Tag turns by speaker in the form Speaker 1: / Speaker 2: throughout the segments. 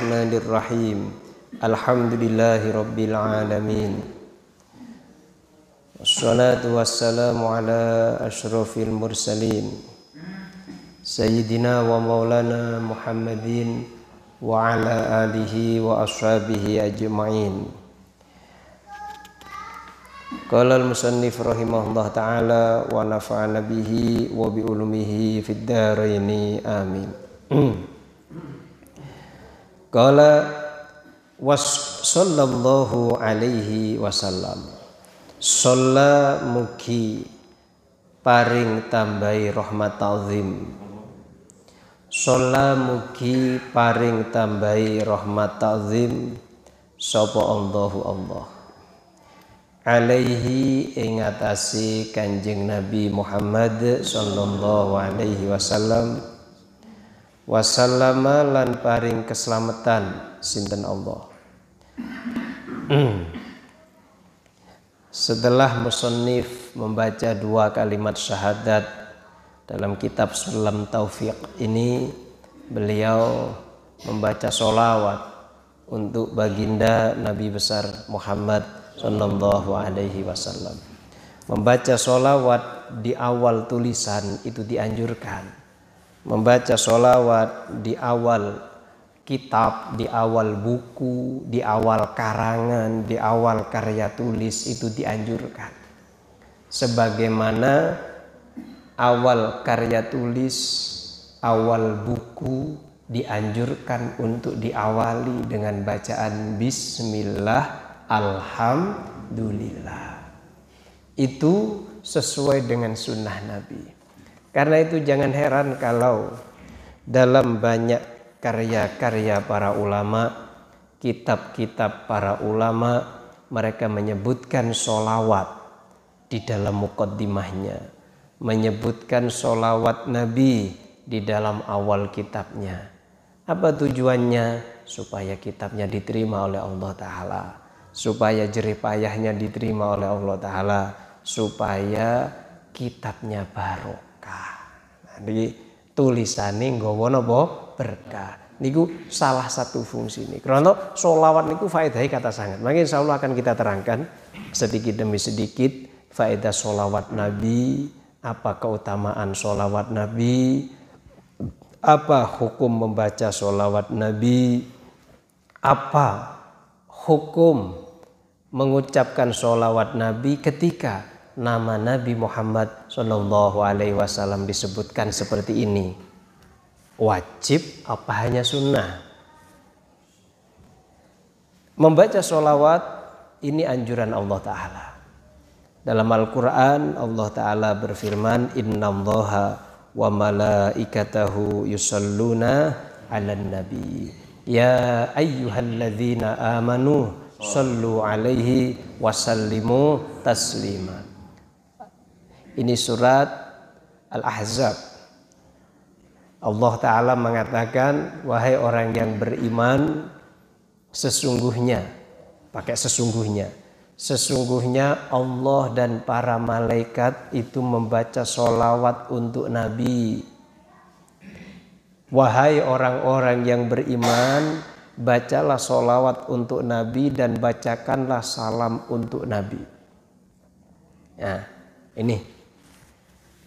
Speaker 1: الرحمن الرحيم. الحمد لله رب العالمين. والصلاة والسلام على أشرف المرسلين. سيدنا ومولانا محمد وعلى آله وأصحابه أجمعين. قال المصنف رحمه الله تعالى ونفعنا به وبعلومه في الدارين. آمين. Qala sallallahu alaihi wasallam. Sholla mugi paring tambahi rahmat azim Sholla mugi paring tambahi rahmat azim Sapa Allahu Allah. Alaihi ing atase Kanjeng Nabi Muhammad sallallahu alaihi wasallam wasallama lan paring keselamatan. Sinten Allah. Setelah musannif membaca dua kalimat syahadat dalam kitab Sulam Taufiq ini beliau membaca solawat untuk baginda Nabi besar Muhammad Sallallahu Alaihi Wasallam. Membaca solawat di awal tulisan itu dianjurkan membaca solawat di awal kitab, di awal buku, di awal karangan, di awal karya tulis itu dianjurkan. Sebagaimana awal karya tulis, awal buku dianjurkan untuk diawali dengan bacaan Bismillah Alhamdulillah. Itu sesuai dengan sunnah Nabi. Karena itu jangan heran kalau dalam banyak karya-karya para ulama, kitab-kitab para ulama, mereka menyebutkan solawat di dalam mukaddimahnya, menyebutkan solawat Nabi di dalam awal kitabnya. Apa tujuannya? Supaya kitabnya diterima oleh Allah Ta'ala. Supaya jerih payahnya diterima oleh Allah Ta'ala. Supaya kitabnya baru berkah. Nah, di tulisane nggawa napa berkah. Niku salah satu fungsi ini. Karena solawat niku faedahi kata sangat. Maka insya Allah akan kita terangkan sedikit demi sedikit faedah solawat Nabi, apa keutamaan solawat Nabi, apa hukum membaca solawat Nabi, apa hukum mengucapkan solawat Nabi ketika nama Nabi Muhammad Shallallahu Alaihi Wasallam disebutkan seperti ini. Wajib apa hanya sunnah? Membaca sholawat ini anjuran Allah Ta'ala. Dalam Al-Quran Allah Ta'ala berfirman Inna allaha wa malaikatahu yusalluna ala nabi. Ya ayyuhalladzina amanu sallu alaihi wasallimu taslima ini surat Al-Ahzab. Allah Ta'ala mengatakan, wahai orang yang beriman, sesungguhnya, pakai sesungguhnya, sesungguhnya Allah dan para malaikat itu membaca solawat untuk Nabi. Wahai orang-orang yang beriman, bacalah solawat untuk Nabi dan bacakanlah salam untuk Nabi. Nah, ini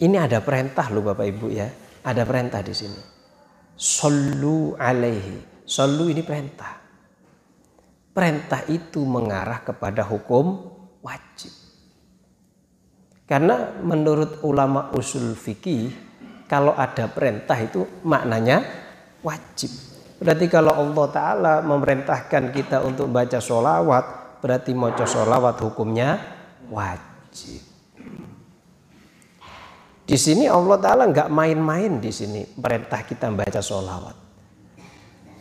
Speaker 1: ini ada perintah loh Bapak Ibu ya. Ada perintah di sini. Sallu alaihi. Sallu ini perintah. Perintah itu mengarah kepada hukum wajib. Karena menurut ulama usul fikih kalau ada perintah itu maknanya wajib. Berarti kalau Allah Ta'ala memerintahkan kita untuk baca sholawat berarti mau sholawat hukumnya wajib. Di sini Allah Ta'ala nggak main-main di sini perintah kita baca sholawat.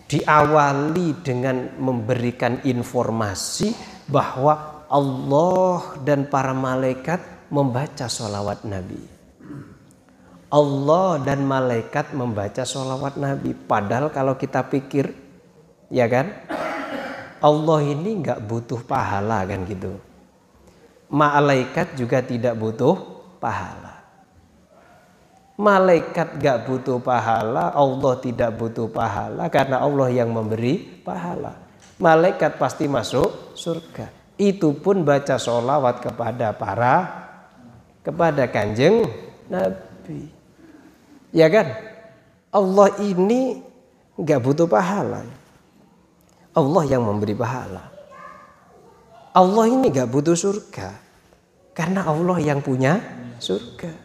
Speaker 1: Diawali dengan memberikan informasi bahwa Allah dan para malaikat membaca sholawat Nabi. Allah dan malaikat membaca sholawat Nabi. Padahal kalau kita pikir, ya kan, Allah ini nggak butuh pahala kan gitu. Malaikat juga tidak butuh pahala. Malaikat gak butuh pahala, Allah tidak butuh pahala karena Allah yang memberi pahala. Malaikat pasti masuk surga. Itu pun baca sholawat kepada para kepada kanjeng Nabi. Ya kan? Allah ini gak butuh pahala. Allah yang memberi pahala. Allah ini gak butuh surga. Karena Allah yang punya surga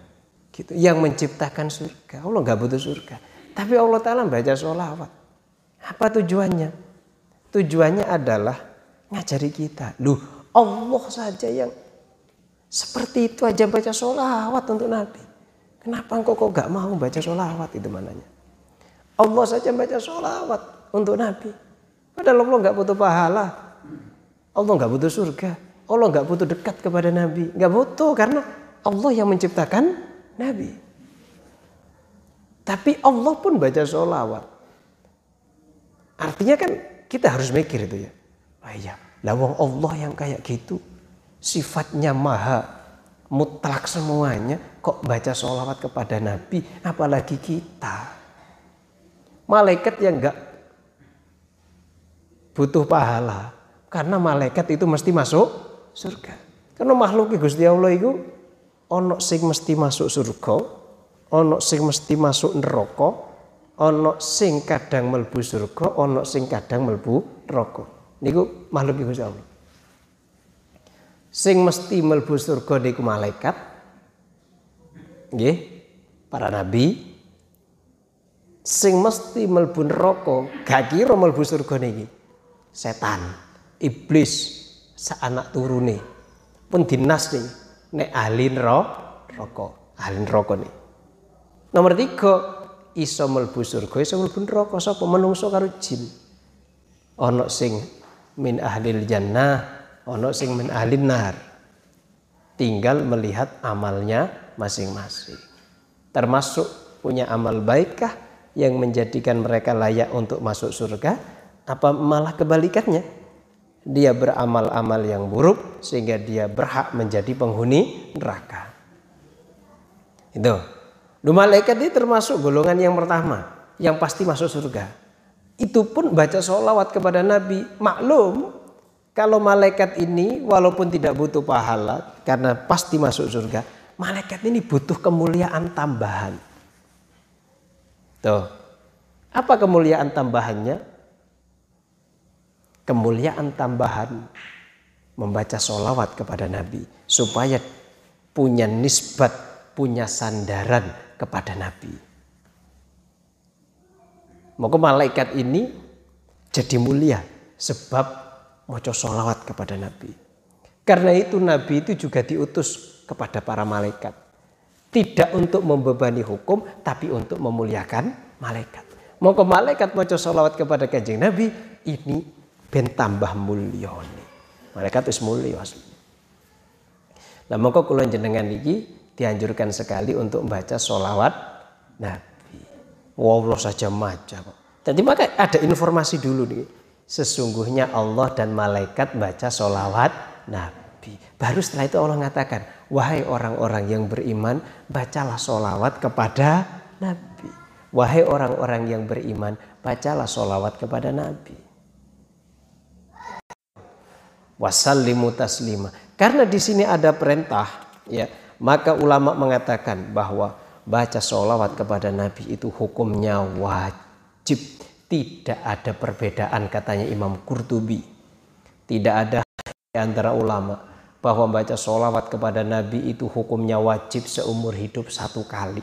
Speaker 1: gitu. Yang menciptakan surga. Allah nggak butuh surga. Tapi Allah Ta'ala baca sholawat. Apa tujuannya? Tujuannya adalah ngajari kita. Lu Allah saja yang seperti itu aja baca sholawat untuk Nabi kenapa engkau kok gak mau baca sholawat? Itu mananya Allah saja baca sholawat untuk Nabi padahal Allah nggak butuh pahala. Allah nggak butuh surga. Allah nggak butuh dekat kepada Nabi. Nggak butuh karena Allah yang menciptakan Nabi. Tapi Allah pun baca sholawat. Artinya kan kita harus mikir itu ya. Oh iya, lawang Allah yang kayak gitu. Sifatnya maha mutlak semuanya. Kok baca sholawat kepada Nabi. Apalagi kita. Malaikat yang enggak butuh pahala. Karena malaikat itu mesti masuk surga. Karena makhluk Gusti Allah itu ono sing mesti masuk surga, ono sing mesti masuk neraka, ono sing kadang melbu surga, ono sing kadang melbu neraka. Niku makhluk Gusti Allah. Sing mesti melbu surga niku malaikat. Nggih, para nabi. Sing mesti melbu neraka, gak kira melbu surga niki. Setan, iblis, saanak turune. Pun dinas nih nek ahli neraka ahli neraka nih. Nomor tiga iso mlebu surga iso mlebu neraka. Sapa menungso karo jin. Ana sing min ahli jannah ana sing min ahli nar. Tinggal melihat amalnya masing-masing. Termasuk punya amal baikkah yang menjadikan mereka layak untuk masuk surga? Apa malah kebalikannya dia beramal-amal yang buruk sehingga dia berhak menjadi penghuni neraka. Itu. Lu malaikat ini termasuk golongan yang pertama yang pasti masuk surga. Itu pun baca sholawat kepada Nabi. Maklum kalau malaikat ini walaupun tidak butuh pahala karena pasti masuk surga. Malaikat ini butuh kemuliaan tambahan. Tuh. Apa kemuliaan tambahannya? Kemuliaan tambahan membaca solawat kepada Nabi supaya punya nisbat, punya sandaran kepada Nabi. Maka malaikat ini jadi mulia sebab moco solawat kepada Nabi. Karena itu Nabi itu juga diutus kepada para malaikat. Tidak untuk membebani hukum tapi untuk memuliakan malaikat. Maka malaikat moco solawat kepada kanjeng Nabi ini ben tambah malaikat wis mulya Nah, maka kula jenengan iki dianjurkan sekali untuk membaca solawat Nabi. Wallah saja maca kok. Jadi maka ada informasi dulu nih. Sesungguhnya Allah dan malaikat baca solawat Nabi. Baru setelah itu Allah mengatakan, wahai orang-orang yang beriman, bacalah solawat kepada Nabi. Wahai orang-orang yang beriman, bacalah solawat kepada Nabi wasallimu taslima. Karena di sini ada perintah, ya, maka ulama mengatakan bahwa baca sholawat kepada Nabi itu hukumnya wajib. Tidak ada perbedaan katanya Imam Qurtubi. Tidak ada di antara ulama bahwa baca sholawat kepada Nabi itu hukumnya wajib seumur hidup satu kali.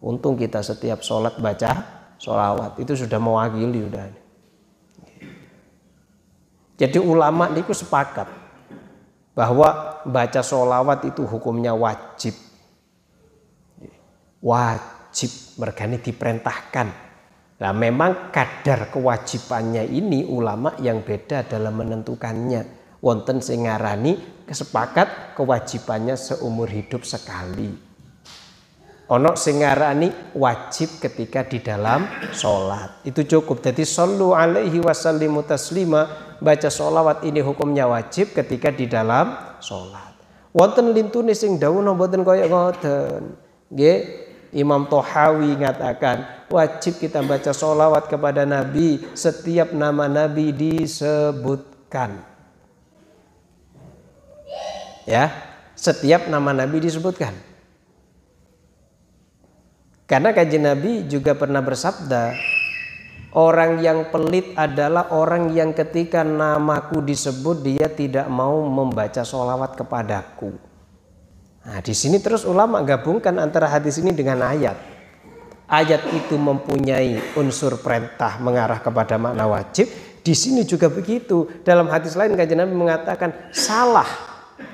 Speaker 1: Untung kita setiap sholat baca sholawat itu sudah mewakili udah. Jadi ulama niku sepakat bahwa baca sholawat itu hukumnya wajib. Wajib, mergani diperintahkan. Nah memang kadar kewajibannya ini ulama yang beda dalam menentukannya. Wonten sing ngarani kesepakat kewajibannya seumur hidup sekali. Ono sing ngarani wajib ketika di dalam sholat. Itu cukup. Jadi sallu alaihi wasallimu taslima. Baca sholawat ini hukumnya wajib ketika di dalam sholat. Wonten lintune sing dawuh mboten kaya ngoten. Imam Tohawi mengatakan wajib kita baca sholawat kepada Nabi setiap nama Nabi disebutkan. Ya, setiap nama Nabi disebutkan. Karena kajian Nabi juga pernah bersabda, Orang yang pelit adalah orang yang ketika namaku disebut dia tidak mau membaca sholawat kepadaku. Nah, di sini terus ulama gabungkan antara hadis ini dengan ayat. Ayat itu mempunyai unsur perintah mengarah kepada makna wajib. Di sini juga begitu. Dalam hadis lain kajian Nabi mengatakan salah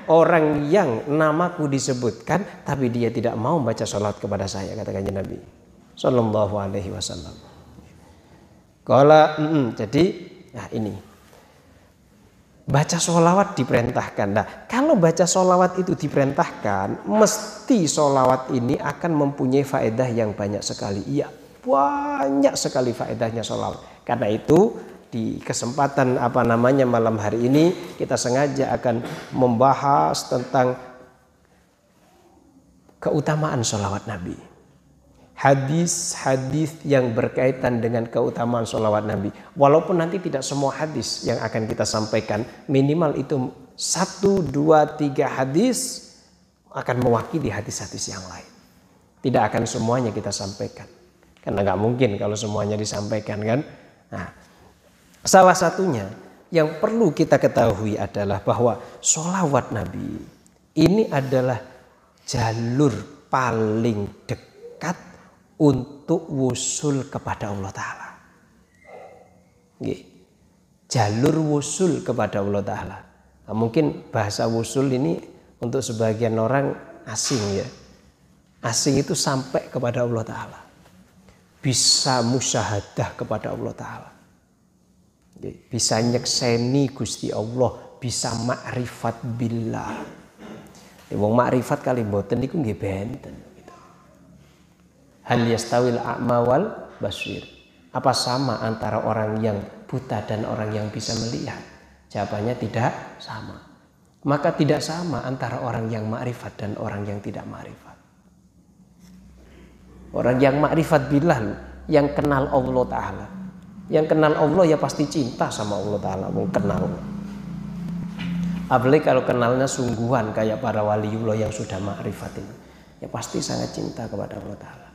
Speaker 1: orang yang namaku disebutkan tapi dia tidak mau membaca sholat kepada saya kata kajian Nabi. Sallallahu alaihi wasallam. Kalau mm, jadi nah ini baca sholawat diperintahkan. Nah, kalau baca sholawat itu diperintahkan, mesti sholawat ini akan mempunyai faedah yang banyak sekali. Iya, banyak sekali faedahnya sholawat. Karena itu di kesempatan apa namanya malam hari ini kita sengaja akan membahas tentang keutamaan sholawat Nabi hadis-hadis yang berkaitan dengan keutamaan sholawat Nabi. Walaupun nanti tidak semua hadis yang akan kita sampaikan, minimal itu satu, dua, tiga hadis akan mewakili hadis-hadis yang lain. Tidak akan semuanya kita sampaikan. Karena nggak mungkin kalau semuanya disampaikan kan. Nah, salah satunya yang perlu kita ketahui adalah bahwa sholawat Nabi ini adalah jalur paling dekat untuk wusul kepada Allah Ta'ala. Jalur wusul kepada Allah Ta'ala. Nah, mungkin bahasa wusul ini untuk sebagian orang asing ya. Asing itu sampai kepada Allah Ta'ala. Bisa musyahadah kepada Allah Ta'ala. Bisa nyekseni Gusti Allah. Bisa makrifat billah. Wong makrifat kali mboten niku nggih benten. Hal yastawil a'ma wal baswir. Apa sama antara orang yang buta dan orang yang bisa melihat? Jawabannya tidak sama. Maka tidak sama antara orang yang ma'rifat dan orang yang tidak ma'rifat. Orang yang ma'rifat bilal yang kenal Allah Ta'ala. Yang kenal Allah ya pasti cinta sama Allah Ta'ala. Mau kenal. Apalagi kalau kenalnya sungguhan kayak para waliullah yang sudah ma'rifat ini. Ya pasti sangat cinta kepada Allah Ta'ala.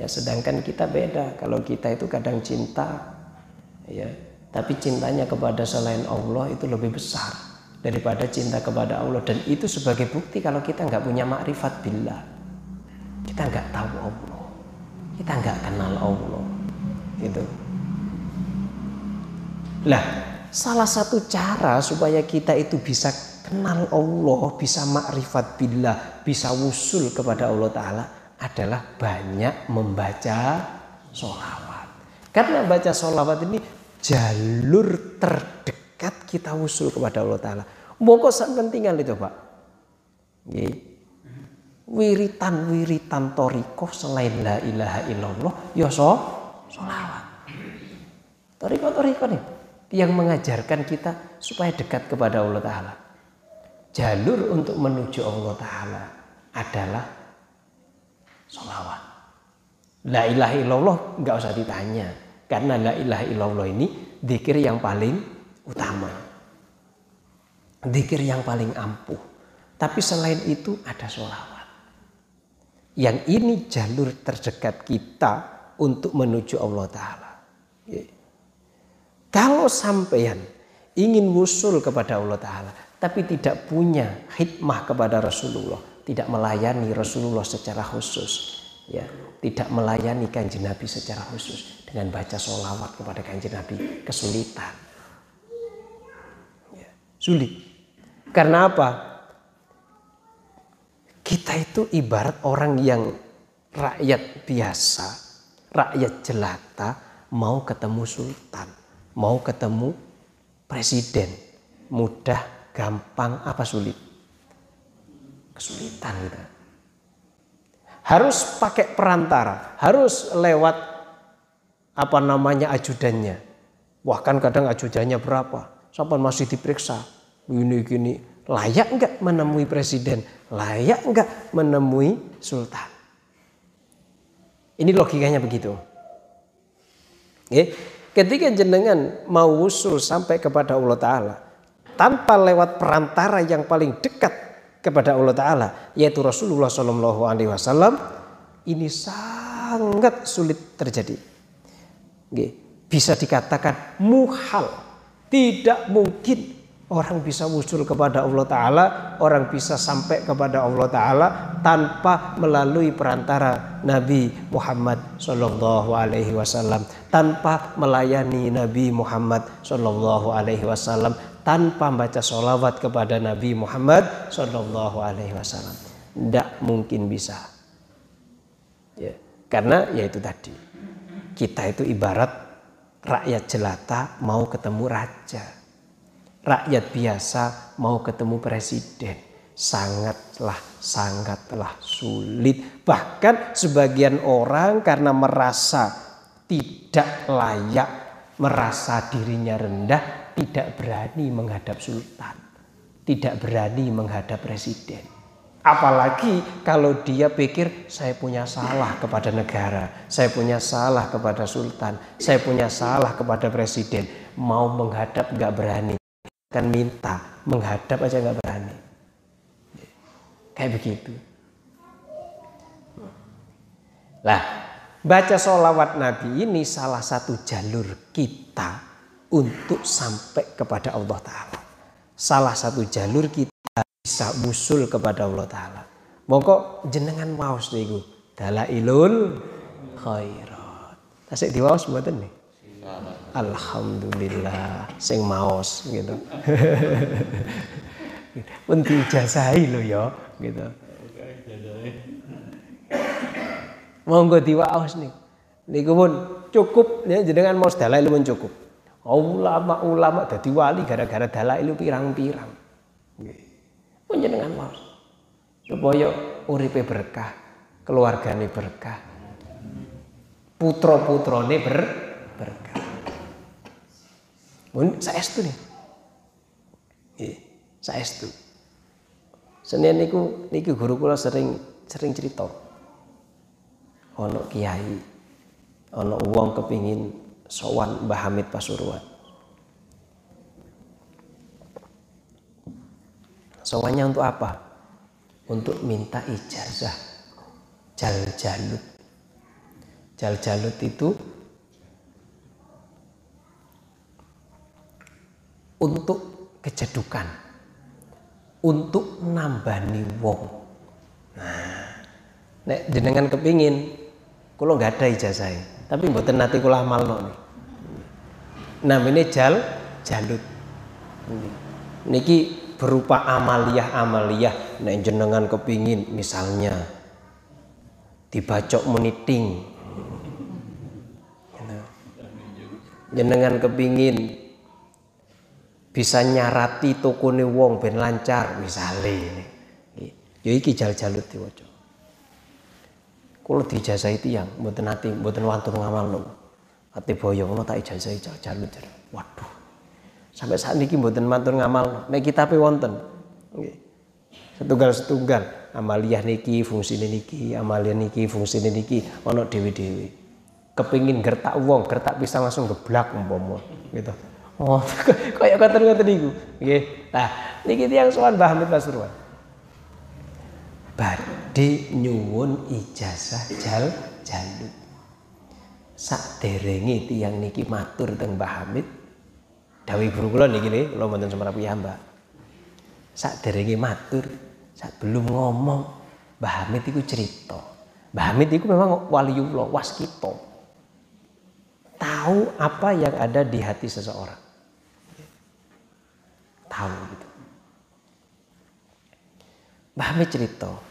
Speaker 1: Ya sedangkan kita beda. Kalau kita itu kadang cinta ya, tapi cintanya kepada selain Allah itu lebih besar daripada cinta kepada Allah dan itu sebagai bukti kalau kita nggak punya makrifat billah. Kita nggak tahu Allah. Kita nggak kenal Allah. Gitu. Lah, salah satu cara supaya kita itu bisa kenal Allah, bisa makrifat billah, bisa wusul kepada Allah Ta'ala adalah banyak membaca sholawat. Karena baca sholawat ini jalur terdekat kita usul kepada Allah Ta'ala. Mongko sampai tinggal itu Pak. Wiritan-wiritan toriko selain la ilaha illallah ya so, sholawat. Toriko-toriko nih yang mengajarkan kita supaya dekat kepada Allah Ta'ala. Jalur untuk menuju Allah Ta'ala adalah Solawat. La ilaha illallah nggak usah ditanya. Karena la ilaha illallah ini dikir yang paling utama. Dikir yang paling ampuh. Tapi selain itu ada solawat. Yang ini jalur terdekat kita untuk menuju Allah Ta'ala. Kalau sampean ingin wusul kepada Allah Ta'ala. Tapi tidak punya hikmah kepada Rasulullah tidak melayani Rasulullah secara khusus ya tidak melayani kanjeng Nabi secara khusus dengan baca sholawat kepada kanjeng Nabi kesulitan. Ya, sulit. Karena apa? Kita itu ibarat orang yang rakyat biasa rakyat jelata mau ketemu sultan mau ketemu presiden. Mudah gampang apa sulit kesulitan gitu. Harus pakai perantara, harus lewat apa namanya ajudannya. Wah kan kadang ajudannya berapa? Sampai masih diperiksa. Ini gini, layak enggak menemui presiden? Layak enggak menemui sultan? Ini logikanya begitu. Ketika jenengan mau usul sampai kepada Allah Ta'ala. Tanpa lewat perantara yang paling dekat kepada Allah Ta'ala. Yaitu Rasulullah Sallallahu Alaihi Wasallam. Ini sangat sulit terjadi. Bisa dikatakan muhal. Tidak mungkin Orang bisa muncul kepada Allah Ta'ala, orang bisa sampai kepada Allah Ta'ala tanpa melalui perantara Nabi Muhammad Sallallahu Alaihi Wasallam, tanpa melayani Nabi Muhammad Sallallahu Alaihi Wasallam, tanpa baca sholawat kepada Nabi Muhammad Sallallahu Alaihi Wasallam. Tidak mungkin bisa. Ya, karena ya itu tadi. Kita itu ibarat rakyat jelata mau ketemu raja rakyat biasa mau ketemu presiden sangatlah sangatlah sulit bahkan sebagian orang karena merasa tidak layak merasa dirinya rendah tidak berani menghadap sultan tidak berani menghadap presiden. Apalagi kalau dia pikir saya punya salah kepada negara, saya punya salah kepada sultan, saya punya salah kepada presiden, mau menghadap gak berani kan minta menghadap aja nggak berani. Kayak begitu. Lah baca sholawat Nabi ini salah satu jalur kita untuk sampai kepada Allah Ta'ala salah satu jalur kita bisa musul kepada Allah Ta'ala mongko jenengan maus niku dalailul khairat tasik diwaos mboten nih Alhamdulillah sing maos gitu. Pun dijazahi lo ya gitu. Monggo diwaos nih. Niku pun cukup ya jenengan maos dalail pun cukup. Ulama-ulama dadi wali gara-gara dalail pirang-pirang. Nggih. Pun jenengan maos. Supaya uripe berkah, keluargane berkah. Putra-putrane ber berkah. Mun saestu nih. Nggih, saestu. Senin niku niki guru kula sering sering cerita. Ono kiai, ono wong kepingin sowan Mbah Hamid Pasuruan. Sowannya untuk apa? Untuk minta ijazah jal jalut. Jal jalut itu untuk kejedukan untuk nambani wong nah nek jenengan kepingin kalau nggak ada ijazah tapi mboten nanti kula amalno nih namanya jal jalut. Niki. Berupa amaliyah-amaliyah nek jenengan kepingin misalnya dibacok meniting jenengan kepingin bisa nyarati tokone wong ben lancar misale. Ya iki jal-jalut diwaca kula dijazahi tiyang mboten ati mboten wantun ngamalno ati boyo ngono tak ijazahi jal-jalut waduh. Sampai saat niki mboten mantun ngamal nek kitabe wonten setunggal-setunggal amaliyah niki fungsine niki amaliyah niki fungsine niki ana dhewe-dhewe. Kepingin gertak wong gertak pisang langsung geblak umpama gitu. Oh, kaya ngoten-ngoten niku. Nggih. Nah, niki tiyang sowan Mbah Hamid Pasuruan. Badhe nyuwun ijazah jal jalut. Sakderenge tiyang niki matur teng Mbah Hamid, dawuh guru kula niki lho, kula mboten semerap piyambak. Sakderenge matur, sak belum ngomong, Mbah Hamid iku cerita. Mbah Hamid iku memang waliullah, waskito. Tahu apa yang ada di hati seseorang tahu gitu. Mbah Hamid cerita.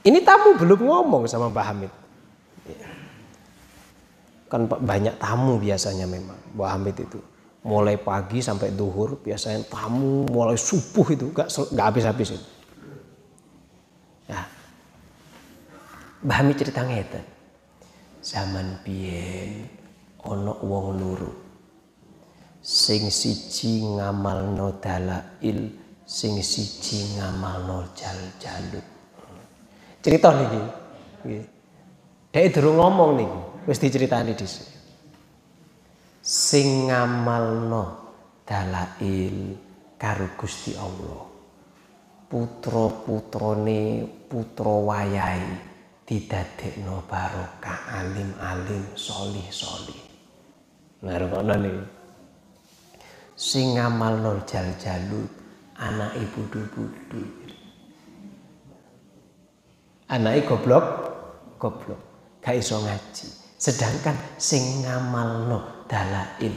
Speaker 1: Ini tamu belum ngomong sama Mbah Hamid. Kan banyak tamu biasanya memang Mbah Hamid itu. Mulai pagi sampai duhur biasanya tamu mulai subuh itu gak, gak habis-habis itu. Ya. Mbah Hamid cerita ngeten. Zaman biyen ono wong luru sing siji ngamalno dalail sing siji ngamalno jal jalut cerita niki Dek durung ngomong nih, wis diceritani dhisik. Sing ngamalno dalail karo Gusti Allah. Putra-putrane putra wayahe didadekno barokah alim-alim solih-solih. Ngono nih. Sing ngamalno jal-jalut anak ibu budu Anake goblok, goblok gak iso ngaji. Sedangkan sing ngamalno dalail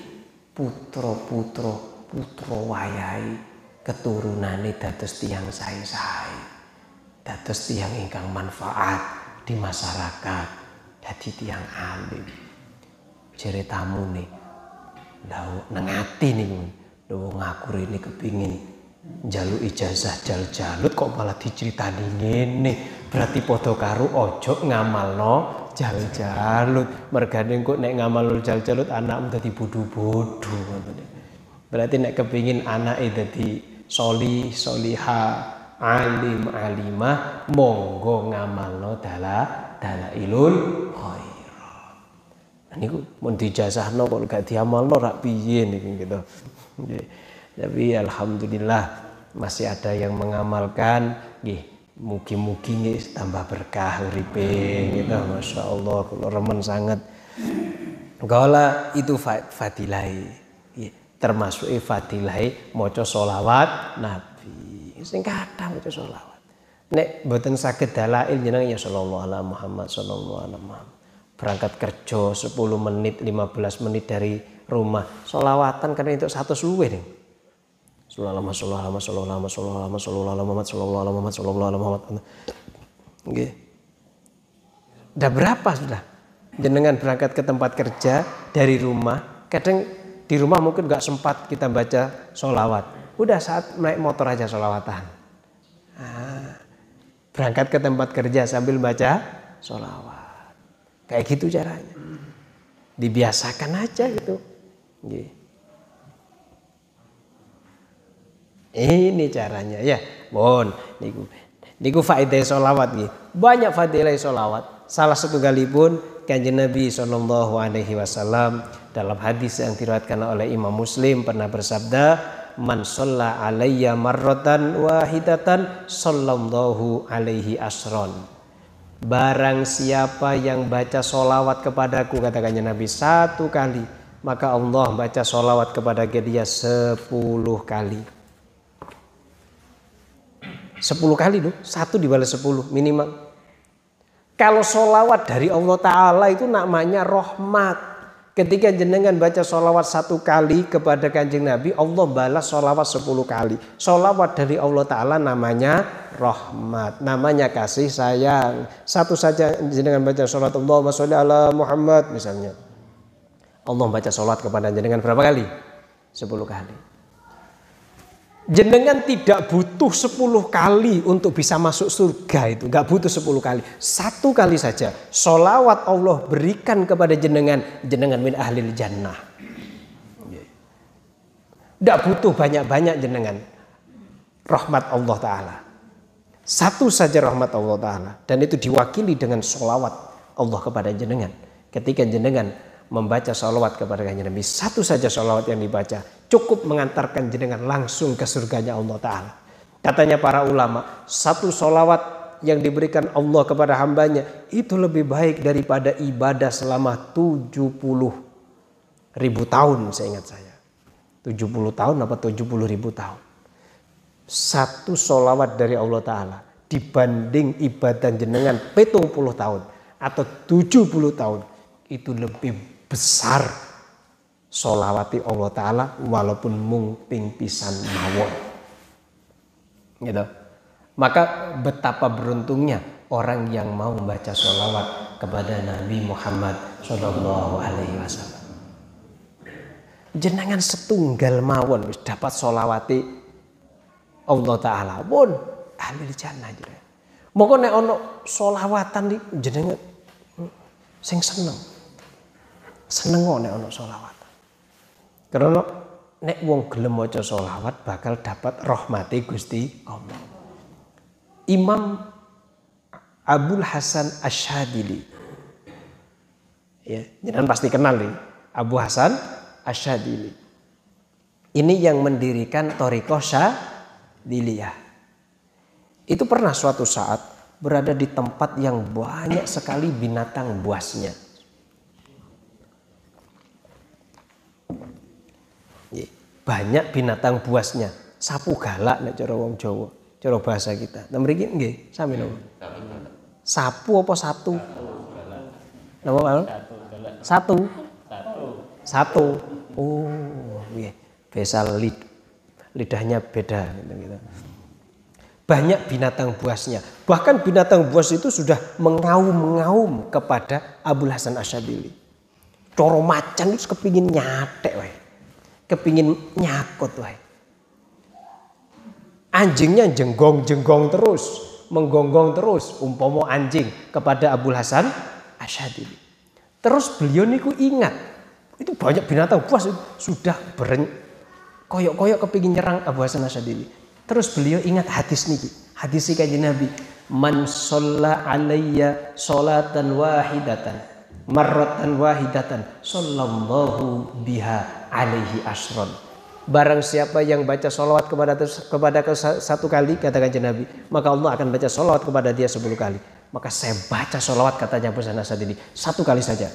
Speaker 1: putra-putra putra wayahe keturunane dados tiang sae-sae. Dados tiang ingkang manfaat di masyarakat. Dadi tiang alim. Jere tamune. Lah nang ati niku. Lho ngaku kepingin jaluk ijazah jal-jalut kok malah diceritani ngene. Berarti padha karo ojo ngamalno jal-jalut. Mergane kok nek ngamal jal-jalut anakmu dadi bodho-bodho Berarti nek kepingin anake dadi soli, soliha, alim, alimah, monggo ngamalno dala dalailul khairat. Nah, niku mun dijazahno kok gak diamalno rak piye niku gitu. Tapi alhamdulillah masih ada yang mengamalkan nggih Mugi-mugi tambah berkah uripe gitu. Masya Allah kalau remen sangat. Gala itu fadilai. Termasuk fadilai maca solawat Nabi. Sing kata maca solawat. Nek mboten saged dalail jeneng ya sallallahu alaihi Muhammad sallallahu alaihi Muhammad. Berangkat kerja 10 menit 15 menit dari rumah. Solawatan karena itu satu luwih nih. Sallallahu alaihi wasallam, sallallahu alaihi wasallam, sallallahu alaihi Muhammad, sallallahu alaihi Muhammad, sallallahu alaihi Muhammad. Nggih. Udah berapa sudah? Jenengan berangkat ke tempat kerja dari rumah, kadang di rumah mungkin nggak sempat kita baca solawat. Udah saat naik motor aja solawatan. Nah, berangkat ke tempat kerja sambil baca solawat. Kayak gitu caranya. Dibiasakan aja gitu. Nggih. Ini caranya ya. Bon, niku niku faedah solawat gitu. Banyak fadilah solawat. Salah satu kali pun kanjeng Nabi Shallallahu Alaihi Wasallam dalam hadis yang diriwayatkan oleh Imam Muslim pernah bersabda, "Man sholla alayya marrotan wahidatan sallallahu alaihi asron." Barang siapa yang baca solawat kepadaku katakannya Nabi satu kali maka Allah baca solawat kepada dia sepuluh kali. 10 kali loh, satu dibalas 10 minimal. Kalau solawat dari Allah Ta'ala itu namanya rahmat. Ketika jenengan baca solawat satu kali kepada kanjeng Nabi, Allah balas solawat sepuluh kali. Solawat dari Allah Ta'ala namanya rahmat. Namanya kasih sayang. Satu saja jenengan baca solawat Allah sholli ala Muhammad misalnya. Allah baca solawat kepada jenengan berapa kali? Sepuluh kali. Jenengan tidak butuh 10 kali untuk bisa masuk surga itu. Nggak butuh 10 kali. Satu kali saja. Solawat Allah berikan kepada jenengan. Jenengan min ahlil jannah. Tidak butuh banyak-banyak jenengan. Rahmat Allah Ta'ala. Satu saja rahmat Allah Ta'ala. Dan itu diwakili dengan solawat Allah kepada jenengan. Ketika jenengan membaca salawat kepada kanjeng Nabi. Satu saja salawat yang dibaca cukup mengantarkan jenengan langsung ke surganya Allah Ta'ala. Katanya para ulama, satu salawat yang diberikan Allah kepada hambanya itu lebih baik daripada ibadah selama 70 ribu tahun saya ingat saya. 70 tahun apa 70 ribu tahun. Satu solawat dari Allah Ta'ala dibanding ibadah jenengan petung puluh tahun atau 70 tahun itu lebih besar solawati Allah Ta'ala walaupun mung ping pisan mawon. Gitu. Maka betapa beruntungnya orang yang mau membaca solawat kepada Nabi Muhammad Shallallahu Alaihi Wasallam. Jenengan setunggal mawon dapat solawati Allah Ta'ala pun ahli jannah aja. Moko nek ono solawatan di jenengan hmm, sing seneng seneng nek ana selawat. Karena nek wong gelem maca selawat bakal dapat rahmati Gusti Allah. Imam Abdul Hasan Asyadili Ya, jangan pasti kenal nih. Abu Hasan Asyadili. Ini yang mendirikan Toriko Syadiliyah. Itu pernah suatu saat berada di tempat yang banyak sekali binatang buasnya. Banyak binatang buasnya. Sapu galak nek cara wong Jawa, cara bahasa kita. Nah mriki nggih, sami napa? Sapu apa satu? Napa, Pak? Satu. Satu. Oh, nggih. Besa lid lidahnya beda gitu, gitu. Banyak binatang buasnya. Bahkan binatang buas itu sudah mengaum-ngaum kepada Abu Hasan Asyadili. Coro macan itu kepingin nyatek wae. Kepingin nyakut wae. Anjingnya jenggong-jenggong terus, menggonggong terus umpomo anjing kepada Abu Hasan Asyadili. Terus beliau niku ingat itu banyak binatang buas sudah beren koyok-koyok kepingin nyerang Abu Hasan Asyadili. Terus beliau ingat hadis niki, hadis kanjeng Nabi, "Man sholla alayya sholatan wahidatan, marratan wahidatan, sallallahu biha alaihi asron." Barang siapa yang baca sholawat kepada kepada satu kali kata kanjeng Nabi, maka Allah akan baca sholawat kepada dia sepuluh kali. Maka saya baca sholawat katanya Hasan Asyadili satu kali saja.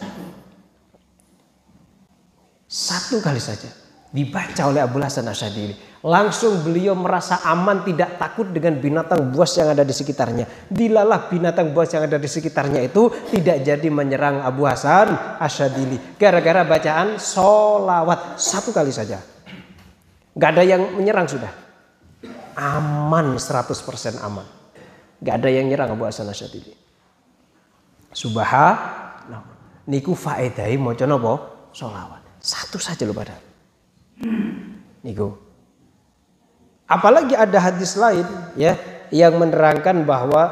Speaker 1: Satu kali saja dibaca oleh Abu Hasan Asyadili. Langsung beliau merasa aman tidak takut dengan binatang buas yang ada di sekitarnya. Dilalah binatang buas yang ada di sekitarnya itu tidak jadi menyerang Abu Hasan Asyadili. Gara-gara bacaan solawat satu kali saja. Gak ada yang menyerang sudah. Aman 100% aman. Gak ada yang nyerang Abu Hasan Asyadili. Subhanallah. Niku faedai mau apa? Solawat. Satu saja loh pada. Niku. Apalagi ada hadis lain ya yang menerangkan bahwa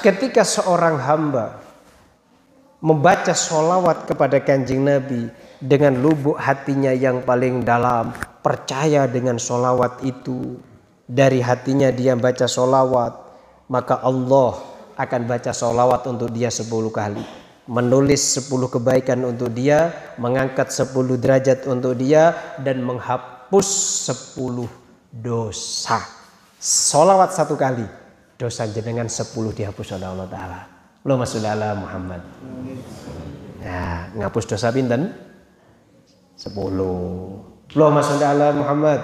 Speaker 1: ketika seorang hamba membaca solawat kepada kanjeng Nabi dengan lubuk hatinya yang paling dalam percaya dengan solawat itu dari hatinya dia baca solawat maka Allah akan baca solawat untuk dia sepuluh kali menulis 10 kebaikan untuk dia, mengangkat 10 derajat untuk dia dan menghapus 10 dosa. Solawat satu kali, dosa jenengan 10 dihapus oleh Allah Ta'ala. Sholli ala Muhammad. Nah, ngapus dosa pinten? 10. Allahumma sholli ala Muhammad.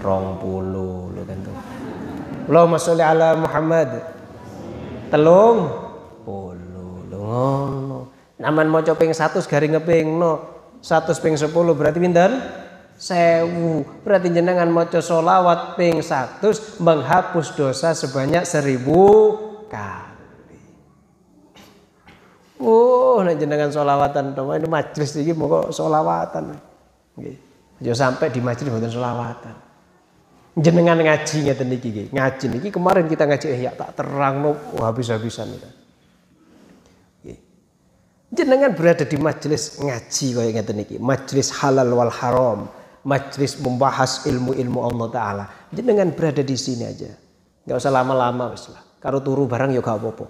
Speaker 1: Rong puluh, lo tuh. Allahumma ala Muhammad. Telung ngono. Naman maca ping 100 garing ngepingno. 100 ping 10 berarti pinten? Sewu. Berarti jenengan maca solawat ping 100 menghapus dosa sebanyak seribu kali. Oh, nek jenengan solawatan to ini majelis iki moko solawatan. Nggih. Yo sampai di majelis mboten solawatan. Jenengan ngaji ngeten iki nggih. Ngaji niki kemarin kita ngaji eh ya tak terangno oh, habis-habisan itu. Jenengan berada di majelis ngaji kaya ngeten iki, majelis halal wal haram, majelis membahas ilmu-ilmu Allah taala. Jenengan berada di sini aja. Enggak usah lama-lama wis lah. Karo turu barang ya gak apa-apa.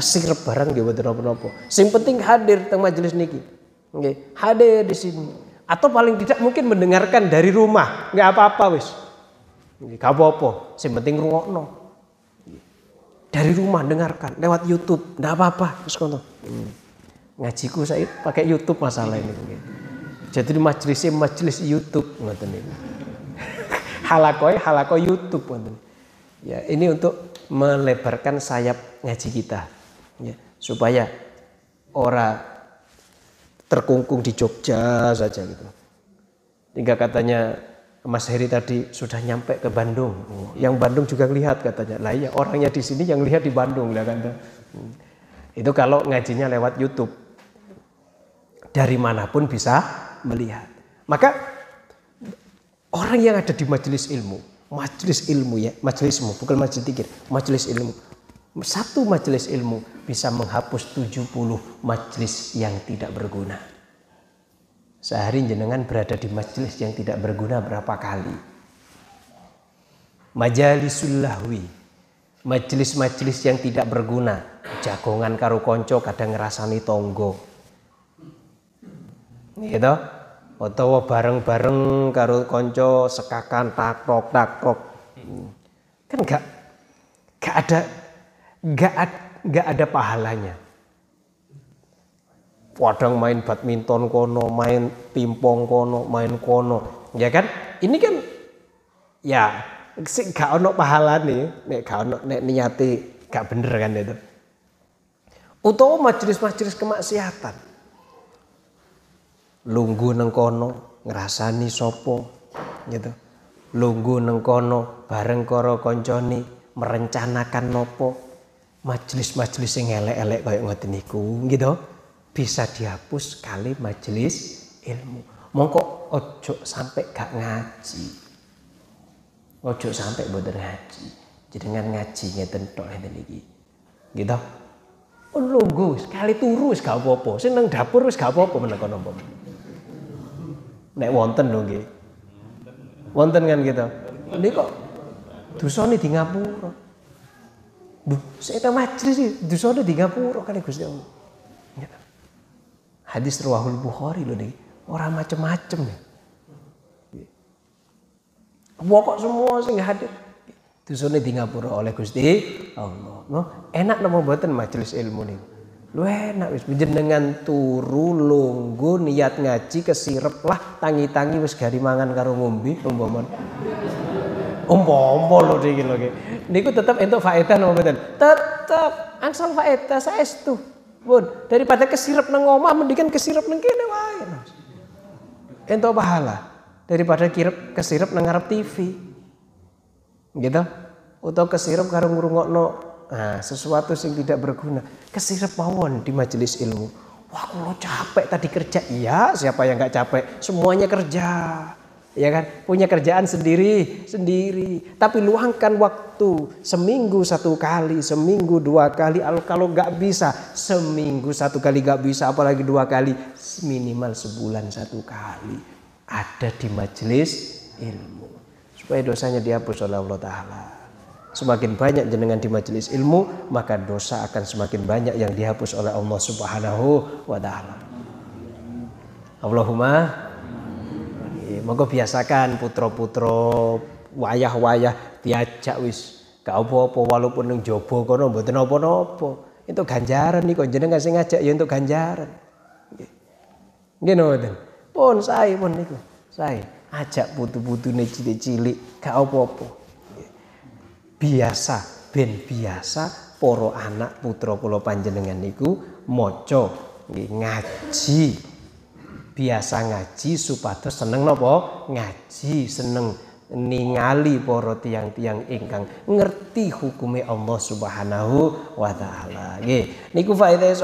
Speaker 1: Kesirep barang ya boten apa-apa. Sing penting hadir teng majelis niki. Nggih, hadir di sini. Atau paling tidak mungkin mendengarkan dari rumah, nggak apa-apa wis. Nggih, gak apa-apa. Sing penting rungokno dari rumah dengarkan lewat YouTube tidak apa-apa terus kono hmm. ngajiku saya pakai YouTube masalah ini jadi majelisnya majelis YouTube ngoten ini halakoi halakoi YouTube ngoten ya ini untuk melebarkan sayap ngaji kita ya supaya orang terkungkung di Jogja saja gitu hingga katanya Mas Heri tadi sudah nyampe ke Bandung. Yang Bandung juga lihat katanya. Lah iya orangnya di sini yang lihat di Bandung lah kan. Itu kalau ngajinya lewat YouTube. Dari mana pun bisa melihat. Maka orang yang ada di majelis ilmu, majelis ilmu ya, majelis ilmu bukan majelis tikir, majelis ilmu. Satu majelis ilmu bisa menghapus 70 majelis yang tidak berguna. Sehari jenengan berada di majelis yang tidak berguna berapa kali. Majalisul lahwi. Majelis-majelis yang tidak berguna. Jagongan karo konco kadang ngerasani tonggo gitu utawa bareng-bareng karo konco sekakan tak tok tak tok kan gak gak ada gak gak ada pahalanya. Padang main badminton kono, main pimpong kono, main kono, ya kan? Ini kan ya sih ono pahala nih, nek gak ono nek niati gak bener kan itu. Utawa majelis-majelis kemaksiatan. Lunggu neng kono, ngerasani sopo, gitu. Lunggu neng kono, bareng koro konconi, merencanakan nopo. Majelis-majelis yang elek-elek kayak ngoten niku, gitu bisa dihapus kali majelis ilmu. Mongko ojo sampai gak ngaji. Ojo sampai boten ngaji. Jenengan ngaji ngeten tok ngeten iki. Gitu. Oh lungguh sekali turu wis gak apa-apa. Sing nang dapur wis gak apa-apa meneng kono Nek wonten lho nggih. Wonten kan gitu. Ini kok dosane di ngapura. Duh, saya majelis sih, dosane di ngapura kali Gusti Allah. Hadis Rawahul Bukhari loh nih. Orang macem-macem nih. Pokok semua sing hadir. Dusune di ngapura oleh Gusti Allah. No, enak nama buatan majelis ilmu nih. Lu enak wis dengan turu lunggu niat ngaji kesirep lah tangi-tangi wis gari mangan karo ngombe umpama. Umpama lho iki lho. Niku tetep entuk faedah napa mboten? Tetep angsal faedah saestu. Bun, daripada kesirap nang omah mendingan kesirap nang kene wae. Ento pahala daripada kirep kesirap nang ngarep TV. Gitu. Atau kesirap karo ngrungokno nah, sesuatu yang tidak berguna. Kesirap mawon di majelis ilmu. Wah, kalau capek tadi kerja. Iya, siapa yang nggak capek? Semuanya kerja ya kan punya kerjaan sendiri sendiri tapi luangkan waktu seminggu satu kali seminggu dua kali kalau nggak bisa seminggu satu kali nggak bisa apalagi dua kali minimal sebulan satu kali ada di majelis ilmu supaya dosanya dihapus oleh Allah Taala semakin banyak jenengan di majelis ilmu maka dosa akan semakin banyak yang dihapus oleh Allah Subhanahu wa taala Allahumma Monggo biasakan putra-putra wayah-wayah diajak wis gak apa-apa walaupun ning jaba kono mboten apa-apa. Itu ganjaran nih kok jenengan sing ngajak ya untuk ganjaran. Nggih mboten. Pun sae pun niku. Sae ajak putu-putune cilik-cilik gak apa-apa. Biasa ben biasa para anak putra kula panjenengan niku maca ngaji biasa ngaji supados seneng nopo ngaji seneng ningali para tiang-tiang ingkang ngerti hukume Allah Subhanahu wa taala. Nggih, niku faedah.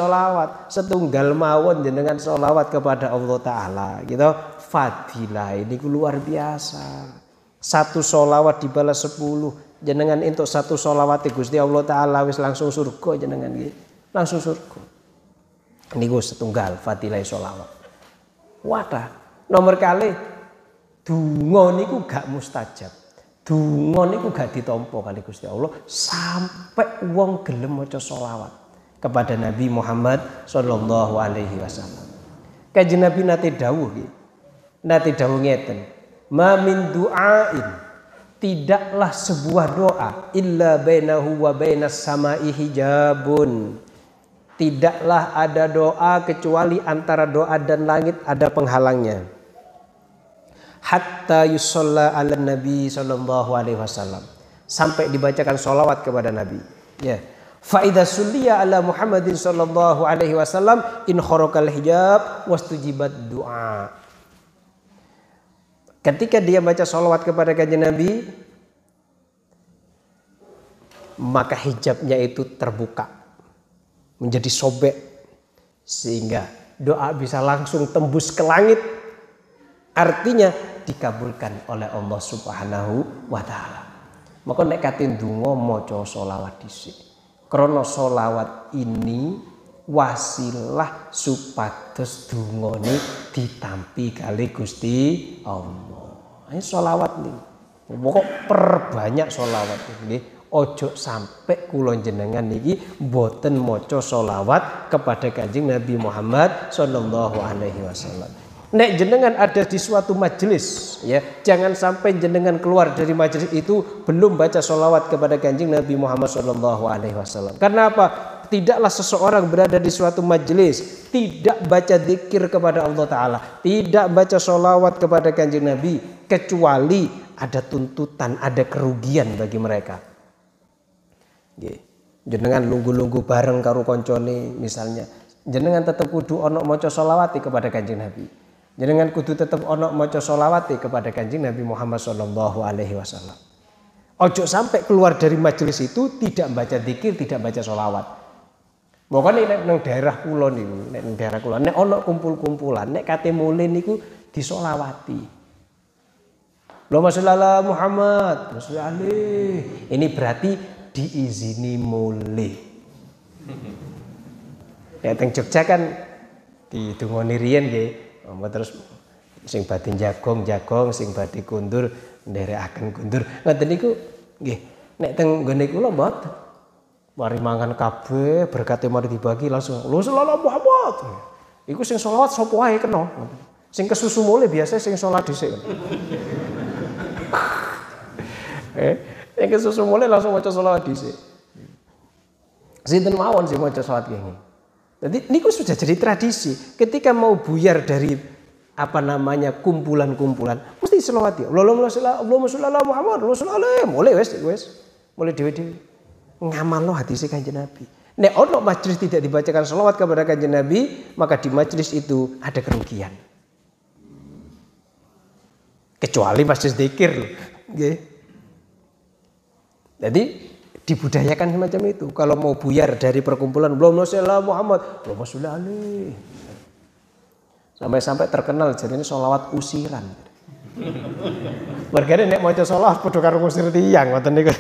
Speaker 1: Setunggal mawon jenengan selawat kepada Allah taala, gitu. Fadilah ini luar biasa. Satu solawat dibalas sepuluh. Jenengan untuk satu solawat Gusti Allah taala wis langsung surga jenengan nggih. Langsung surga. Niku setunggal fadilah solawat. Wadah. Nomor kali donga niku gak mustajab. Donga niku gak ditampa kali Gusti Allah sampai wong gelem maca selawat kepada Nabi Muhammad sallallahu alaihi wasallam. Kanjeng Nabi nate dawuh. Nate dawuh ngeten. Ma min du'ain tidaklah sebuah doa illa bainahu wa bainas sama'i hijabun tidaklah ada doa kecuali antara doa dan langit ada penghalangnya. Hatta yusalla ala Nabi sallallahu alaihi wasallam. Sampai dibacakan solawat kepada Nabi. Ya. Faida suliya ala Muhammadin sallallahu alaihi wasallam in khorokal hijab wastujibat doa. Ketika dia baca solawat kepada kajian Nabi, maka hijabnya itu terbuka menjadi sobek sehingga doa bisa langsung tembus ke langit. Artinya dikabulkan oleh Allah Subhanahu wa taala. Maka nek katin donga maca selawat dhisik. Krana selawat ini wasilah supados dungane ditampi kali Gusti Allah. Ini selawat nih. Pokok perbanyak selawat nggih. ojo sampai kulon jenengan niki boten moco solawat kepada kanjeng Nabi Muhammad Shallallahu Alaihi Wasallam. Nek jenengan ada di suatu majelis, ya jangan sampai jenengan keluar dari majelis itu belum baca solawat kepada kanjeng Nabi Muhammad Wasallam. Karena apa? Tidaklah seseorang berada di suatu majelis tidak baca zikir kepada Allah Ta'ala tidak baca sholawat kepada kanjeng Nabi kecuali ada tuntutan ada kerugian bagi mereka. Jenengan lunggu-lunggu bareng karo koncone misalnya. Jenengan tetap kudu ono moco sholawati kepada kanjeng Nabi. Jenengan kudu tetap ono moco sholawati kepada kanjeng Nabi Muhammad Shallallahu Alaihi Wasallam. Ojo sampai keluar dari majelis itu tidak baca zikir, tidak baca sholawat. Pokoknya nek nang daerah kula niku, nek nang daerah kula nek ana kumpul-kumpulan, nek kate mulih niku disolawati. Allahumma sholli ala Muhammad, Ali. Ini berarti diizini mulih. Nek teng Jogja kan didungoni riyen nggih. Terus sing batin jagong jagong, sing badhe kundur nderekaken kundur. Ngoten niku nggih. Nek teng nggone kula mboten. Mari mangan kabeh, berkate mari dibagi langsung. Lu selalu Muhammad. Iku sing selawat sapa wae kena. Sing kesusu mulai biasa sing salat dhisik. eh, sing kesusu mulai langsung maca selawat dhisik. Sinten mawon sing maca selawat gini. Jadi niku sudah jadi tradisi. Ketika mau buyar dari apa namanya kumpulan-kumpulan mesti selawat ya. Allahumma sholli ala Muhammad, Allahumma sholli mulai wes wes. Mulai dewe-dewe ngamalno hadis kanjeng Nabi. Nek ono majlis tidak dibacakan selawat kepada kanjeng Nabi, maka di majlis itu ada kerugian. Kecuali majlis zikir Okay. Jadi dibudayakan semacam itu. Kalau mau buyar dari perkumpulan belum Rasulullah Muhammad, belum Rasulullah Ali. Sampai-sampai terkenal jadi ini sholawat usiran. Mereka nek mau sholawat padha karo usir tiyang ngoten niku.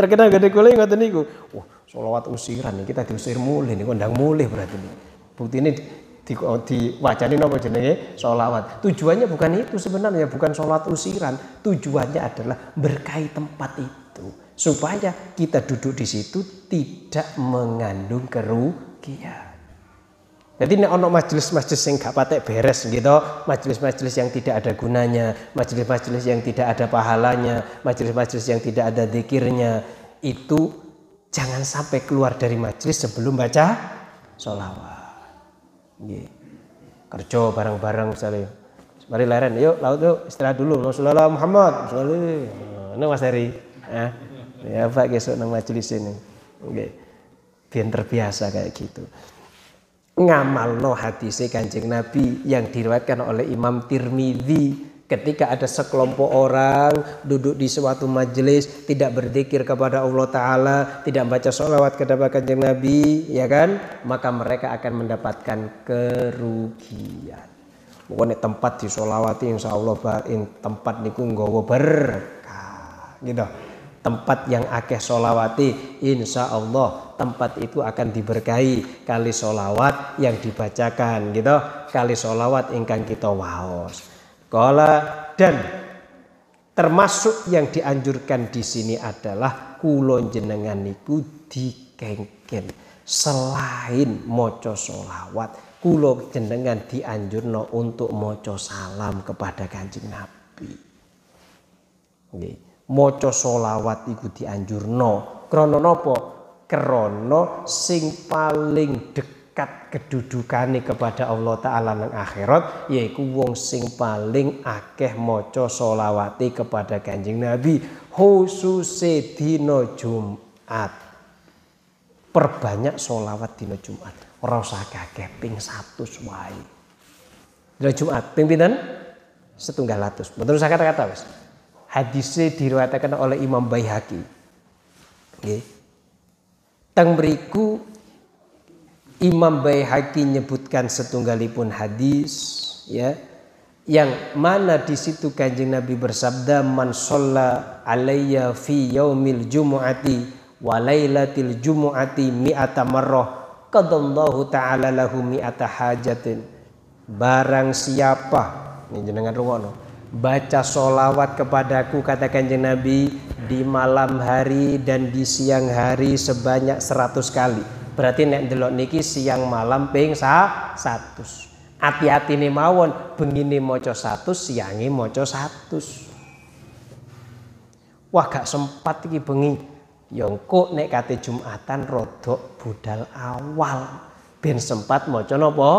Speaker 1: Terkenal gede kule ngoten niku. Wah, sholawat usiran nih kita diusir mulih nih kondang mulih berarti nih. Bukti ini di, di wacani nopo jenenge sholawat. Tujuannya bukan itu sebenarnya, bukan sholat usiran. Tujuannya adalah berkait tempat itu supaya kita duduk di situ tidak mengandung kerugian. Jadi ini ono majelis-majelis yang gak patek beres gitu, majelis-majelis yang tidak ada gunanya, majelis-majelis yang tidak ada pahalanya, majelis-majelis yang tidak ada zikirnya, itu jangan sampai keluar dari majelis sebelum baca sholawat. Kerja bareng-bareng misalnya. Mari leren, yuk laut yuk istirahat dulu. Rasulullah Muhammad. Ini Mas Heri. Ya Pak besok nang majelis ini. Oke. Biar terbiasa kayak gitu ngamalno hadis Kanjeng Nabi yang diriwayatkan oleh Imam Tirmidzi ketika ada sekelompok orang duduk di suatu majelis tidak berzikir kepada Allah taala, tidak baca sholawat kepada Kanjeng Nabi, ya kan? Maka mereka akan mendapatkan kerugian. Pokoknya tempat di sholawati insya Allah tempat niku nggawa berkah gitu tempat yang akeh solawati insya Allah tempat itu akan diberkahi. Kali solawat yang dibacakan gitu. Kali solawat ingkang kita waos. Kala dan termasuk yang dianjurkan di sini adalah kulon jenengan niku dikengken selain moco solawat kulo jenengan dianjurno untuk moco salam kepada kanjeng Nabi. Maca solawat iku dianjurno krana napa? Krana sing paling dekat kedudukane kepada Allah taala nang akhirat yaiku wong sing paling akeh maca solawati kepada Kanjeng Nabi khusus dina Jumat. Perbanyak solawat dina Jumat. Ora usah kakeh ping 100 wae. Dina Jumat ping pinten? Setunggal atus. Betul saya kata-kata wis hadisnya diriwayatkan oleh Imam Baihaqi. Nggih. Teng beriku Imam Baihaqi nyebutkan setunggalipun hadis ya yang mana di situ kanjeng Nabi bersabda man sholla alayya fi yaumil jumu'ati wa lailatil jumu'ati mi'ata marrah qadallahu ta'ala lahu mi'ata hajatin barang siapa ini jenengan rungokno baca solawat kepadaku kata kanjeng Nabi di malam hari dan di siang hari sebanyak 100 kali. Berarti nek delok niki siang malam ping 100. Hati-hati nih mawon, begini moco 100, siangi moco 100. Wah gak sempat iki bengi. Ya engko nek kate Jumatan rodok budal awal. Ben sempat maca napa?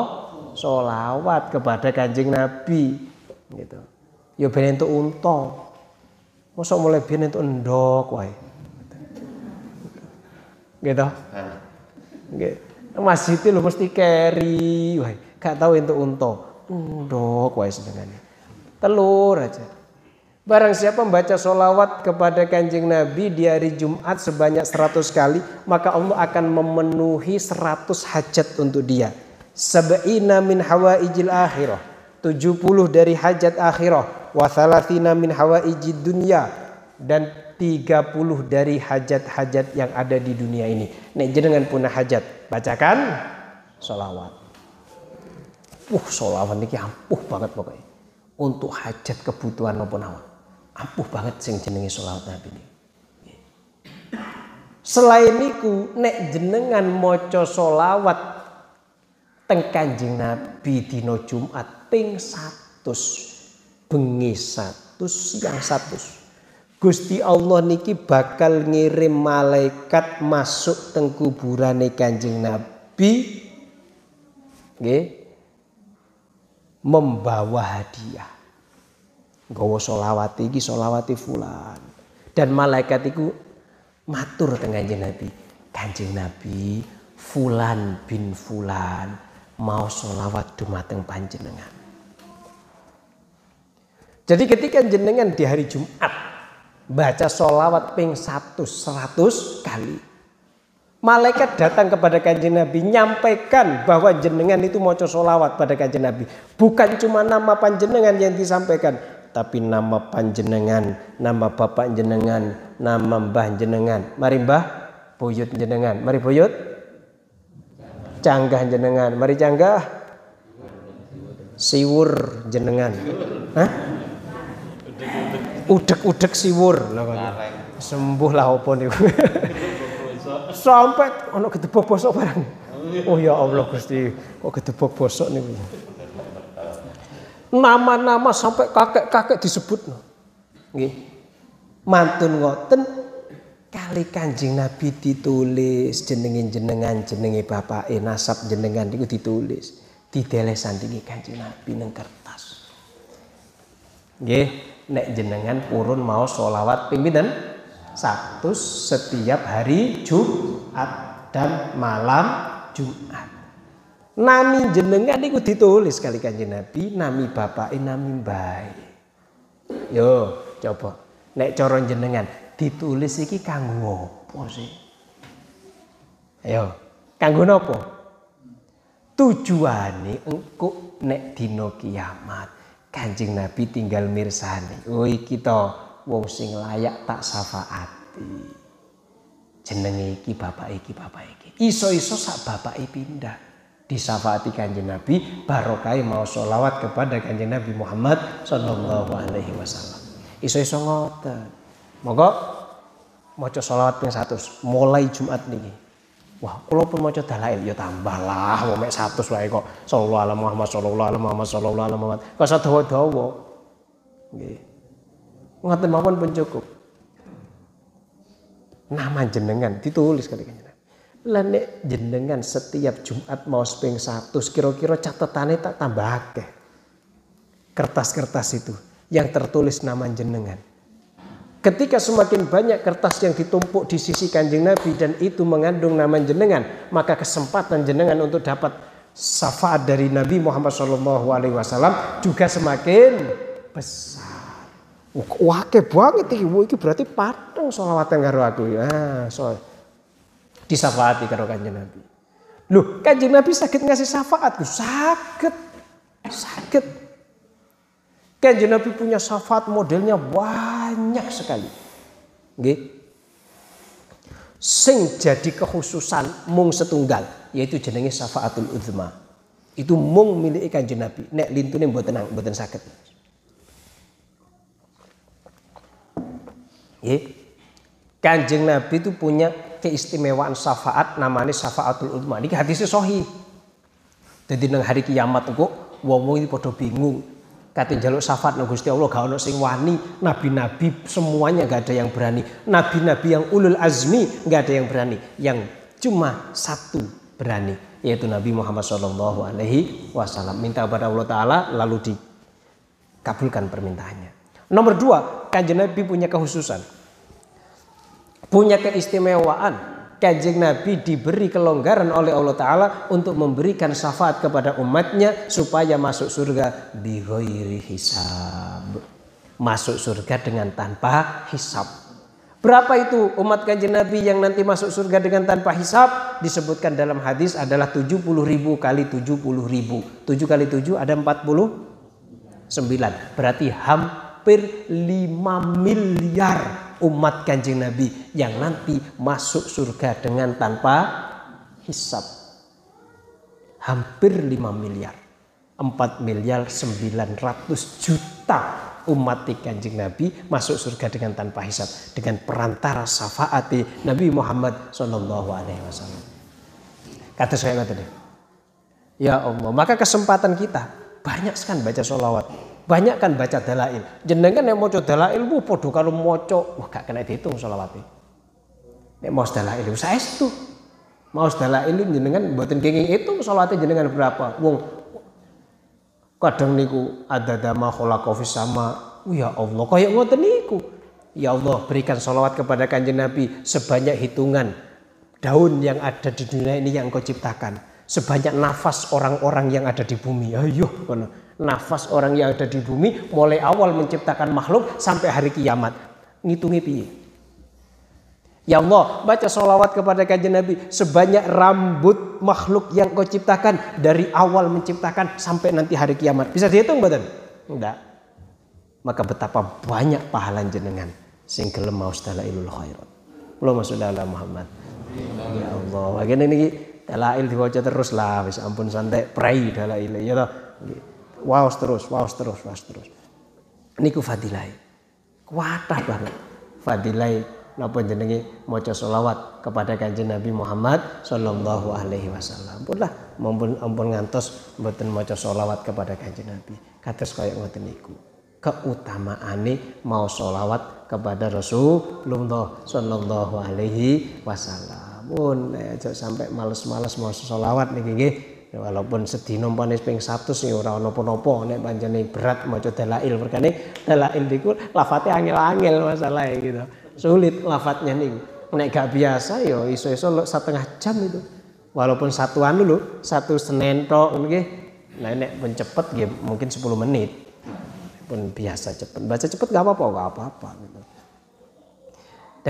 Speaker 1: Solawat kepada Kanjeng Nabi. Gitu. Ya ben entuk unta. Masa mulai biyen itu endok wae. Gitu. Nggih. Masjid itu mesti carry wae. Gak tahu untuk unta. Endok wae senengane. Telur aja. Barang siapa membaca solawat kepada kanjeng Nabi di hari Jumat sebanyak 100 kali, maka Allah akan memenuhi 100 hajat untuk dia. Sab'ina min hawaijil akhirah. 70 dari hajat akhirah wa thalathina min hawaijid dunya dan 30 dari hajat-hajat yang ada di dunia ini. Nek jenengan punya hajat, bacakan solawat. Uh, solawat ini ampuh banget pokoknya. Untuk hajat kebutuhan maupun awal. Ampuh banget sing jenengi solawat Nabi ini. Selain itu, nek jenengan moco solawat teng kanjeng Nabi dino Jumat ping 100 bengi satu siang satu Gusti Allah niki bakal ngirim malaikat masuk teng kuburane Kanjeng Nabi. Nggih. Membawa hadiah. Nggawa solawati iki solawati fulan. Dan malaikat itu matur teng Kanjeng Nabi. Kanjeng Nabi fulan bin fulan mau solawat dumateng panjenengan jadi ketika jenengan di hari Jumat baca solawat ping satu seratus kali. Malaikat datang kepada kanjeng Nabi nyampaikan bahwa jenengan itu mau solawat pada kanjeng Nabi. Bukan cuma nama panjenengan yang disampaikan. Tapi nama panjenengan, nama bapak jenengan, nama mbah jenengan. Mari mbah, buyut jenengan. Mari buyut. Canggah jenengan. Mari canggah. Siwur jenengan. Hah? Udek-udek siwur. Sembuh lah opo niku. Sampai ono gedebok bosok barang oh ya Allah Gusti. Kok gedebok bosok niku? Nama-nama sampai kakek-kakek disebut nggih. Mantun ngoten. Kali kanjeng Nabi ditulis jenengin jenengan jenenge bapak nasab jenengan niku ditulis. Di delesan tinggi kanjeng Nabi neng kertas. Nggih nek jenengan purun mau sholawat pimpinan satu setiap hari Jumat dan malam Jumat. Nami jenengan itu ditulis kali kanjeng Nabi, nami bapak, nami bayi. Yo, coba. Nek coron jenengan ditulis iki kanggo apa sih? Ayo, kanggo napa? Tujuane engko nek dino kiamat Kanjeng Nabi tinggal mirsani. Oi kita wong sing layak tak syafaati. Jenenge iki bapak iki bapak iki. Iso-iso sak bapak pindah. Disafaati kanjeng Nabi barokai mau sholawat kepada kanjeng Nabi Muhammad Sallallahu Alaihi Wasallam. Iso-iso ngoten. Moga maca sholawat ping 100 mulai Jumat niki. Wah, kalau pun mau dalail ya tambahlah, mau mek satu wae kok. Sallallahu alaihi Muhammad sallallahu alaihi Muhammad sallallahu alaihi Muhammad. Kok sadawa-dawa. Nggih. Ngoten mawon pun cukup. Nama jenengan ditulis kali nek jenengan setiap Jumat mau ping 100 kira-kira catatane tak tambah akeh. Kertas-kertas itu yang tertulis nama jenengan. Ketika semakin banyak kertas yang ditumpuk di sisi kanjeng Nabi dan itu mengandung nama jenengan, maka kesempatan jenengan untuk dapat syafaat dari Nabi Muhammad SAW juga semakin besar. Wah, iki. Wah, iki berarti pateng sholawatan karo aku. Nah, so disafaati karo kanjeng Nabi. Loh, kanjeng Nabi sakit ngasih syafaat? Sakit. Sakit. Kanjeng Nabi punya syafaat modelnya banyak sekali. Nggih. Sing jadi kekhususan mung setunggal yaitu jenenge syafaatul uzma. Itu mung milik Kanjeng Nabi. Nek lintune mboten mboten saged. Nggih. Kanjeng Nabi itu punya keistimewaan syafaat namanya syafaatul ulama. Ini hadisnya sohi. Jadi nang hari kiamat kok wong-wong ini pada bingung. Kata jaluk syafaat nang Gusti Allah gak ono sing wani, nabi-nabi semuanya gak ada yang berani. Nabi-nabi yang ulul azmi gak ada yang berani. Yang cuma satu berani yaitu Nabi Muhammad Shallallahu Alaihi Wasallam minta kepada Allah Taala lalu dikabulkan permintaannya. Nomor dua, kanjeng Nabi punya kekhususan, punya keistimewaan. Kanjeng Nabi diberi kelonggaran oleh Allah Ta'ala untuk memberikan syafaat kepada umatnya supaya masuk surga di hisab. Masuk surga dengan tanpa hisab. Berapa itu umat kanjeng Nabi yang nanti masuk surga dengan tanpa hisab? Disebutkan dalam hadis adalah 70 ribu kali 70 ribu. 7 kali 7 ada 49. Berarti hampir 5 miliar umat kanjeng Nabi yang nanti masuk surga dengan tanpa hisab. Hampir 5 miliar. 4 miliar 900 juta umat kanjeng Nabi masuk surga dengan tanpa hisab dengan perantara syafaat Nabi Muhammad Wasallam. Kata saya deh, ya Allah maka kesempatan kita banyak sekali baca sholawat, banyak kan baca dalail. Jenengan yang mau dalail bu podo kalau mau wah gak kena dihitung sholawatnya. Nek mau dalail itu mau dalail jenengan buatin kenging itu sholawatnya jenengan berapa? Wong kadang niku ada dama kholaqofis sama. Ya Allah kayak ngoten niku. Ya Allah berikan sholawat kepada kanjeng Nabi sebanyak hitungan daun yang ada di dunia ini yang kau ciptakan. Sebanyak nafas orang-orang yang ada di bumi. Ayo nafas orang yang ada di bumi mulai awal menciptakan makhluk sampai hari kiamat ngitungi piye Ya Allah, baca sholawat kepada kajian Nabi sebanyak rambut makhluk yang kau ciptakan dari awal menciptakan sampai nanti hari kiamat. Bisa dihitung badan? Enggak. Maka betapa banyak pahala jenengan sing gelem mau ilul khairat. Dalam Muhammad. Ya Allah, bagian ini dalail diwaca terus lah, ampun santai pray dalail ya toh. Wow terus, wow terus, wow terus. Niku fadilai. Kuatah banget. Fadilai napa jenenge maca selawat kepada kanjeng Nabi Muhammad sallallahu alaihi wasallam. Pun lah mumpun ampun ngantos mboten maca selawat kepada kanjeng Nabi. Kados kaya ngoten niku. Keutamaane mau selawat kepada Rasulullah sallallahu alaihi wasallam. Pun aja sampai males-males mau selawat niki nggih. Walaupun sedina panis ping 100 ya ora napa-napa nek pancene berat maca dalail. Perkane dalail niku lafate angel-angel masalahe gitu. Sulit lafadznya nih. Nek gak biasa yo ya iso-iso setengah jam itu. Walaupun satu anu lho satu senen tok nggih. Nah nek pun cepet nggih mungkin 10 menit. Pun biasa cepet. Baca cepet gak apa-apa gak apa-apa gitu.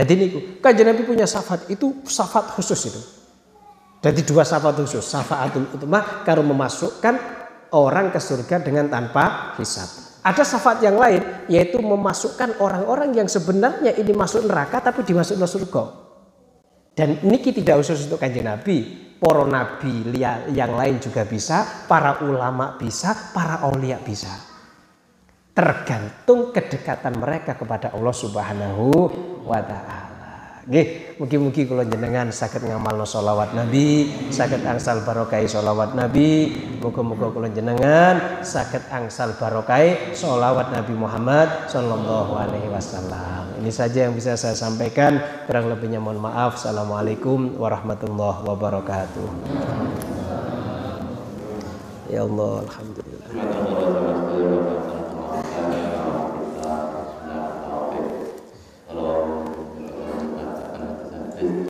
Speaker 1: Jadi niku kanjeng Nabi punya syafaat. Itu syafaat khusus itu. Jadi dua syafaat khusus, syafaatul utama karo memasukkan orang ke surga dengan tanpa hisab. Ada syafaat yang lain yaitu memasukkan orang-orang yang sebenarnya ini masuk neraka tapi dimasukkan surga. Dan ini tidak khusus untuk kanjeng Nabi, para nabi yang lain juga bisa, para ulama bisa, para aulia bisa. Tergantung kedekatan mereka kepada Allah Subhanahu wa taala. Nggih, mugi-mugi kula jenengan saged ngamalno selawat Nabi, saged angsal barokah selawat Nabi. Muga-muga kula jenengan saged angsal barokah selawat Nabi Muhammad sallallahu alaihi wasallam. Ini saja yang bisa saya sampaikan. Kurang lebihnya mohon maaf. Assalamualaikum warahmatullahi wabarakatuh. Ya Allah, alhamdulillah.